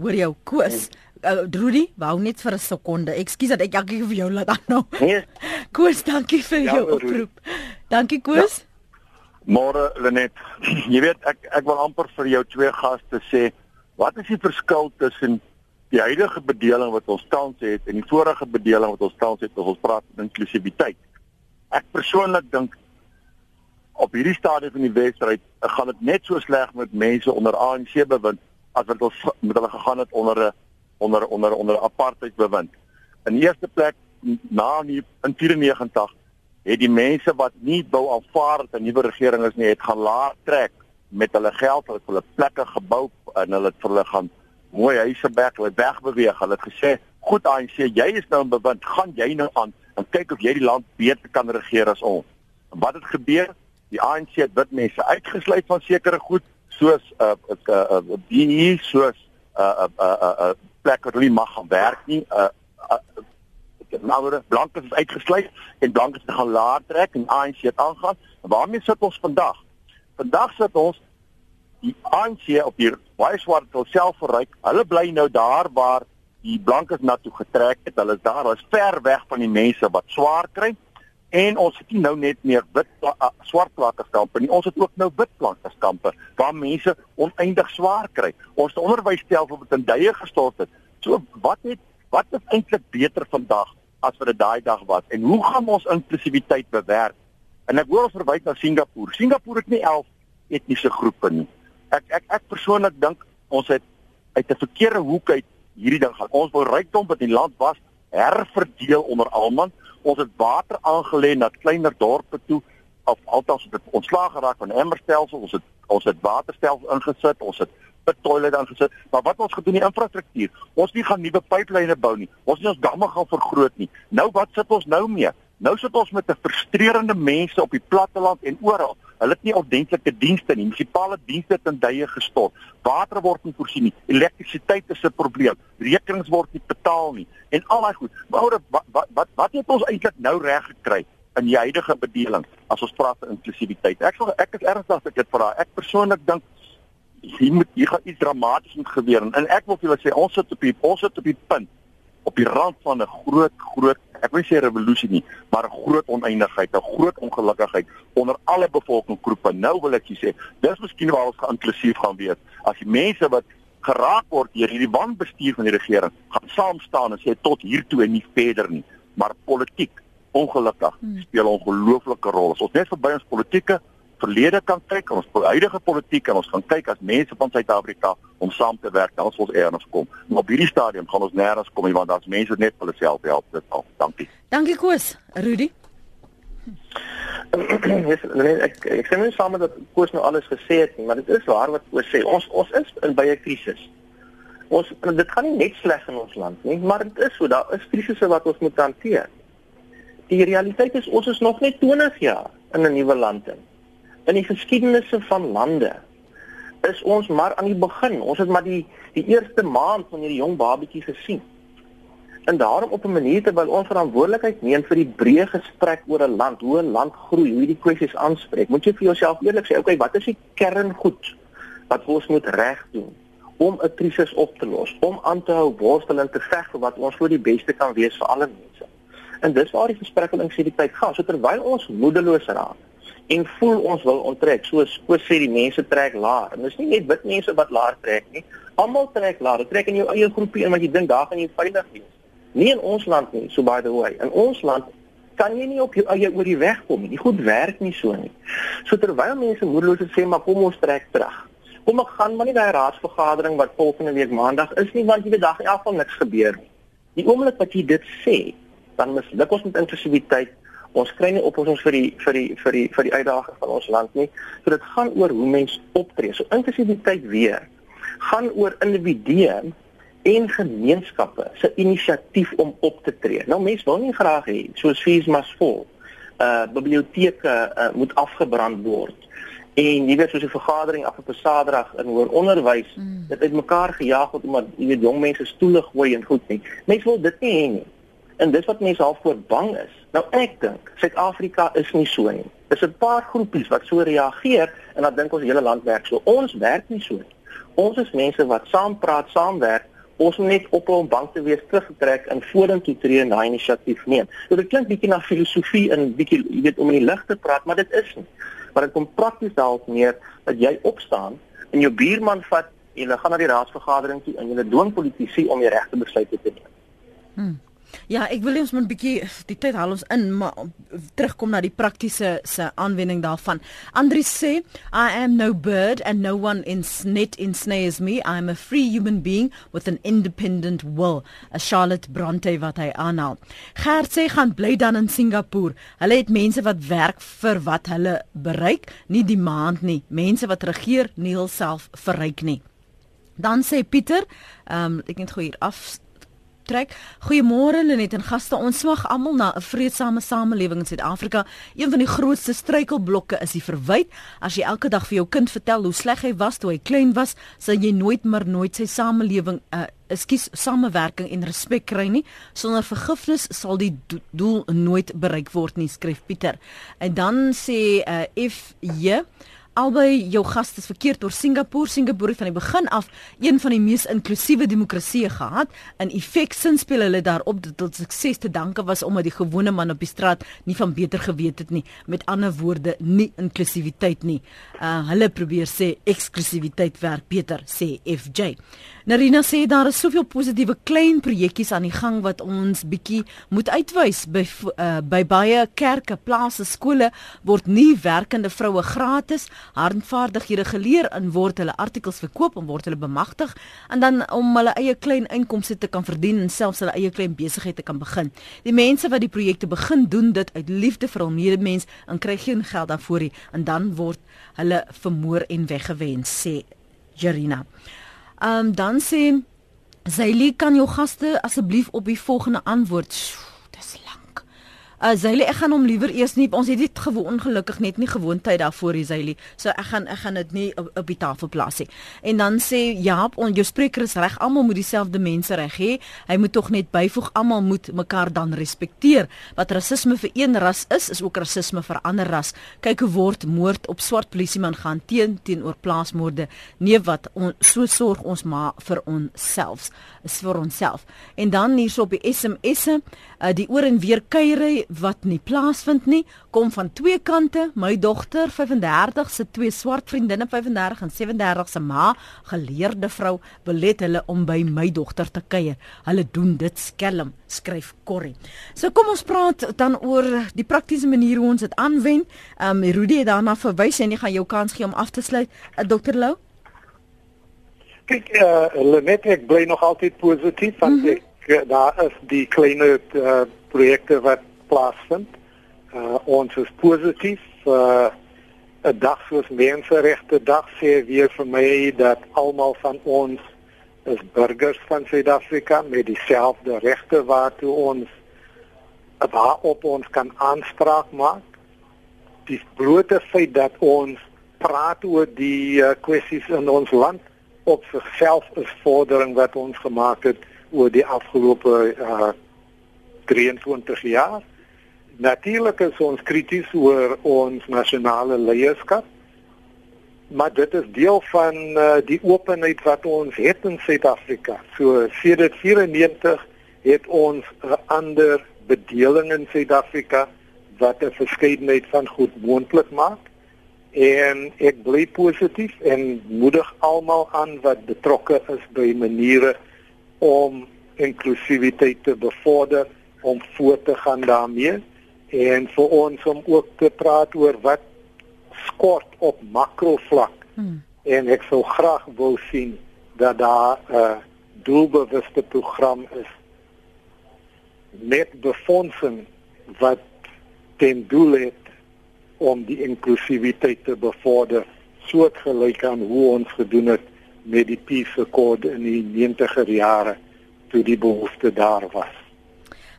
Hoor jou Koos, uh, Rudy, wou net vir 'n sekonde. Ekskuus dat ek jakkie vir jou laat aanhou. Nee. Koos, dankie vir ja, jou oproep. Dankie Koos. Ja. Môre Lenet, jy weet ek ek wil amper vir jou twee gaste sê, wat is die verskil tussen die huidige bedeling wat ons tans het en die vorige bedeling wat ons tans het as ons praat van inklusiwiteit? Ek persoonlik dink op hierdie stadium van die wedstryd gaan dit net so sleg met mense onder ANC bewind as wat ons met hulle gegaan het onder 'n onder onder onder apartheid bewind. In eerste plek na in 94 het die mense wat nie wou aanvaar dat 'n nuwe regering is nie, het gelaat trek met hulle geld, hulle het hulle plekke gebou en hulle het vir hulle gaan mooi huise bek, hulle wegbeweeg. Hulle het gesê, "Goed ANC, jy is nou in bewind, gaan jy nou aan en kyk of jy die land beter kan regeer as ons." En wat het gebeur? Die ANC het wit mense uitgesluit van sekere goed soos 'n uh, 'n uh, uh, die soos uh, uh, uh, uh, plek waar hulle mag gaan werk nie. Uh, uh nou blankes is uitgesluit en blankes gaan laat trek en ANC het aangaan. Waarmee sit ons vandag? Vandag sit ons die ANC op hier baie swart self verryk. Hulle bly nou daar waar die blankes na toe getrek het. Hulle is daar, hulle is ver weg van die mense wat swaar kry. En ons het nie nou net meer wit uh, swart plakkerskampe nie. Ons het ook nou wit plakkerskampe waar mense oneindig swaar kry. Ons onderwysstelsel het in duie gestort het. So wat het wat is eintlik beter vandag as wat dit daai dag was? En hoe gaan ons inklusiwiteit bewerk? En ek hoor ons verwys na Singapore. Singapore het nie 11 etniese groepe nie. Ek ek ek persoonlik dink ons het uit 'n verkeerde hoek uit hierdie ding gaan. Ons wou rykdom wat die land was herverdeel onder almal. Ons het water aangelê na kleiner dorpe toe of althans het ontslaag geraak van emmerstelsel. Ons het ons het waterstelsel ingesit. Ons het toilet dan gesit. Maar wat ons gedoen die infrastruktuur. Ons nie gaan nuwe pyplyne bou nie. Ons nie ons damme gaan vergroot nie. Nou wat sit ons nou mee? Nou sit ons met 'n frustrerende mense op die platteland en oral. Hulle het nie ordentlike dienste nie. Munisipale dienste in duie gestort. Water word nie voorsien nie. Elektrisiteit is 'n probleem. Rekenings word nie betaal nie. En al daai goed. Maar wat wat wat wat het ons eintlik nou reg gekry in die huidige bedeling as ons praat van inklusiwiteit? Ek sal ek is ernstig as ek dit vra. Ek persoonlik dink hier moet hier gaan iets dramaties moet gebeur en ek wil vir julle sê ons sit op die ons sit op die punt op die rand van 'n groot groot ek wil sê revolusie nie maar 'n groot oneindigheid 'n groot ongelukkigheid onder alle bevolkingsgroepe nou wil ek sê dis miskien waar ons gaan inklusief gaan wees. As die mense wat geraak word deur hierdie wanbestuur van die regering gaan saam staan en sê tot hier toe en nie verder nie. Maar politiek ongelukkig hmm. speel 'n ongelooflike rol. As ons net verby ons politieke verlede kan kyk, ons huidige politiek en ons gaan kyk as mense van Suid-Afrika om saam te werk, dan sal ons eers kom. Maar op hierdie stadium gaan ons nêrens kom nie want daar's mense net vir hulle self help dit al. Dankie. Dankie Koos. Rudy. yes, nee, ek ek sê nie saam dat Koos nou alles gesê het nie, maar dit is waar wat Koos sê. Ons ons is in baie krisis. Ons dit gaan nie net sleg in ons land nie, maar dit is so, daar is krisisse wat ons moet hanteer. Die realiteit is ons is nog net 20 jaar in 'n nuwe land in in die geskiedenisse van lande is ons maar aan die begin. Ons het maar die die eerste maand van hierdie jong babatjie gesien. En daarom op 'n manier terwyl ons verantwoordelikheid neem vir die breë gesprek oor 'n land, hoe 'n land groei, hoe die kwessies aanspreek, moet jy vir jouself eerlik sê, okay, wat is die kerngoed wat ons moet reg doen om 'n krisis op te los, om aan te hou worstel en te veg vir wat ons vir die beste kan wees vir alle mense. En dis waar die gesprek oor inklusiwiteit gaan. So terwyl ons moedeloos raak, en voel ons wil onttrek. So soos sê die mense trek laer. En dis nie net wit mense wat laer trek nie. Almal trek laer. Trek in jou eie groepie en wat jy dink daar gaan jy veilig wees. Nie in ons land nie, so by the way. In ons land kan jy nie op jou eie oor die weg kom nie. Die goed werk nie so nie. So terwyl mense moedeloos sê maar kom ons trek terug. Kom ek gaan maar nie daai raadsvergadering wat volgende week maandag is nie want jy weet dag in elk geval niks gebeur nie. Die oomblik wat jy dit sê, dan misluk ons met inklusiwiteit Ons kry nie oplossings vir die vir die vir die vir die uitdagings van ons land nie. So dit gaan oor hoe mens optree. So inklusiwiteit weer gaan oor individue en gemeenskappe se inisiatief om op te tree. Nou mense wil nie graag hê soos fees mas vol. Uh biblioteke uh, moet afgebrand word. En jy weet soos 'n vergadering af op 'n Saterdag in hoër onderwys, mm. dit uitmekaar gejaag word omdat jy weet jong mense stoele gooi en goed nie. Mense wil dit nie hê nie. En dis wat mense half voor bang is. Nou ek dink Suid-Afrika is nie so nie. Dis 'n paar groepies wat so reageer en dan dink ons hele land werk so. Ons werk nie so nie. Ons is mense wat saam praat, saamwerk. Ons moet net op om bang te wees teruggetrek en vorentoe tree en daai inisiatief neem. So dit klink bietjie na filosofie en bietjie jy weet om in die lig te praat, maar dit is nie. Maar dit kom prakties daarop neer dat jy opstaan en jou buurman vat en hulle gaan na die raadsvergadering toe en hulle dwing politici om die regte besluite te neem. Hmm. Ja, ek wil ons moet 'n bietjie die tyd haal ons in, maar terugkom na die praktiese se aanwending daarvan. Andri sê, I am no bird and no one in net in snares me. I am a free human being with an independent will. A Charlotte Bronte wat hy aanhaal. Gert sê gaan bly dan in Singapore. Hulle het mense wat werk vir wat hulle bereik, nie die maand nie. Mense wat regeer nie hulself verryk nie. Dan sê Pieter, ehm um, ek net gou hier af trek. Goeiemôre Lenet en gaste. Ons smag almal na 'n vredesame samelewing in Suid-Afrika. Een van die grootste struikelblokke is die verwyd. As jy elke dag vir jou kind vertel hoe sleg hy was toe hy klein was, sal jy nooit meer nooit sy samelewing uh, Ekskuus, samewerking en respek kry nie. Sonder vergifnis sal die doel nooit bereik word nie, skryf Pieter. En dan sê uh, F J albei jou gaste verkeerd oor Singapore. Singapore het van die begin af een van die mees inklusiewe demokratieë gehad. In effek sin speel hulle daarop dat dit sukses te danke was omdat die gewone man op die straat nie van beter geweet het nie. Met ander woorde, nie inklusiwiteit nie. Uh hulle probeer sê eksklusiwiteit werk beter, sê FJ. Narina sê daar is soveel positiewe klein projekkies aan die gang wat ons bietjie moet uitwys by uh, by baie kerke, plase, skole word nie werkende vroue gratis handvaardighede geleer en word hulle artikels verkoop en word hulle bemagtig en dan om hulle eie klein inkomste te kan verdien en selfs hulle eie klein besigheid te kan begin. Die mense wat die projekte begin doen dit uit liefde vir hul medemens en kry geen geld daarvoor nie en dan word hulle vermoor en weggewens sê Jarina. Ehm um, dan sê Zaili kan jou gaste asseblief op die volgende antwoord. Dis lank. Uh Zaili, ek gaan hom liewer eers nie. Ons het dit gewoon ongelukkig net nie gewoontheid daarvoor hier Zaili. So ek gaan ek gaan dit nie op, op die tafel plaas nie. En dan sê Jaap, on, jou spreker is reg. Almal moet dieselfde mense reg hê. Hy moet tog net byvoeg almal moet mekaar dan respekteer. Wat rasisme vir een ras is, is ook rasisme vir ander ras. Kyk hoe word moord op swart polisieman gehanteer teenoor plaasmoorde. Nee wat on, so sorg ons maar vir onsself. Is vir onsself. En dan hierso op die SMS'e, uh, die oor en weer kuiery wat nie plaasvind nie, kom van twee kante. My dogter 35 se twee swart vriendinne 35 en 37 se ma, geleerde vrou, belet hulle om by my dogter te kuier. Hulle doen dit skelm, skryf Corrie. So kom ons praat dan oor die praktiese manier hoe ons dit aanwend. Ehm um, Rudy het daarna verwys en jy gaan jou kans gee om af te sluit. Uh, Dr Lou Kyk, uh, Lenet, ek bly nog altyd positief want mm -hmm. ek uh, daar is die klein uh, projekte wat plaasvind. Uh, ons is positief. Uh, 'n dag soos Menseregte Dag sê weer vir my dat almal van ons is burgers van Suid-Afrika met dieselfde regte waartoe ons waarop ons kan aanspraak maak. Die blote feit dat ons praat oor die uh, kwessies in ons land op sigself is vordering wat ons gemaak het oor die afgelope uh 23 jaar. Natuurlik is ons krities oor ons nasionale leierskap. Maar dit is deel van uh, die openheid wat ons het in Suid-Afrika. So sedert 94 het ons 'n ander bedeling in Suid-Afrika wat 'n verskeidenheid van goed moontlik maak en ek bly positief en moedig almal aan wat betrokke is by maniere om inklusiwiteit te bevorder om voort te gaan daarmee en vir ons om ook te praat oor wat skort op makrovlak hmm. en ek sou graag wou sien dat daar 'n uh, doelbewuste program is met befondsing wat ten doel het om die inklusiwiteit te bevorder soortgelyk aan hoe ons gedoen het met die Peace Accord in die 90er jare toe die behoefte daar was.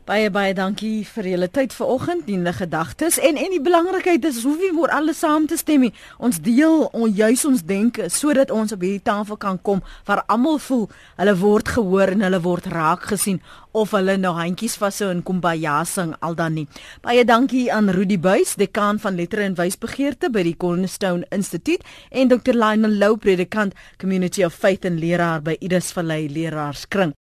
Baie baie dankie vir julle tyd vanoggend, die gedagtes en en die belangrikheid is hoe wie word alles saam te stem. Ons deel on, juis ons denke sodat ons op hierdie tafel kan kom waar almal voel hulle word gehoor en hulle word raak gesien of hulle nou handjies vashou en kumbaya sing al dan nie. Baie dankie aan Rudy Buys, dekaan van lettere en wysbegeerte by die Cornerstone Instituut en Dr. Lionel Lou, predikant Community of Faith en leraar by Idris Vallei Leraarskring.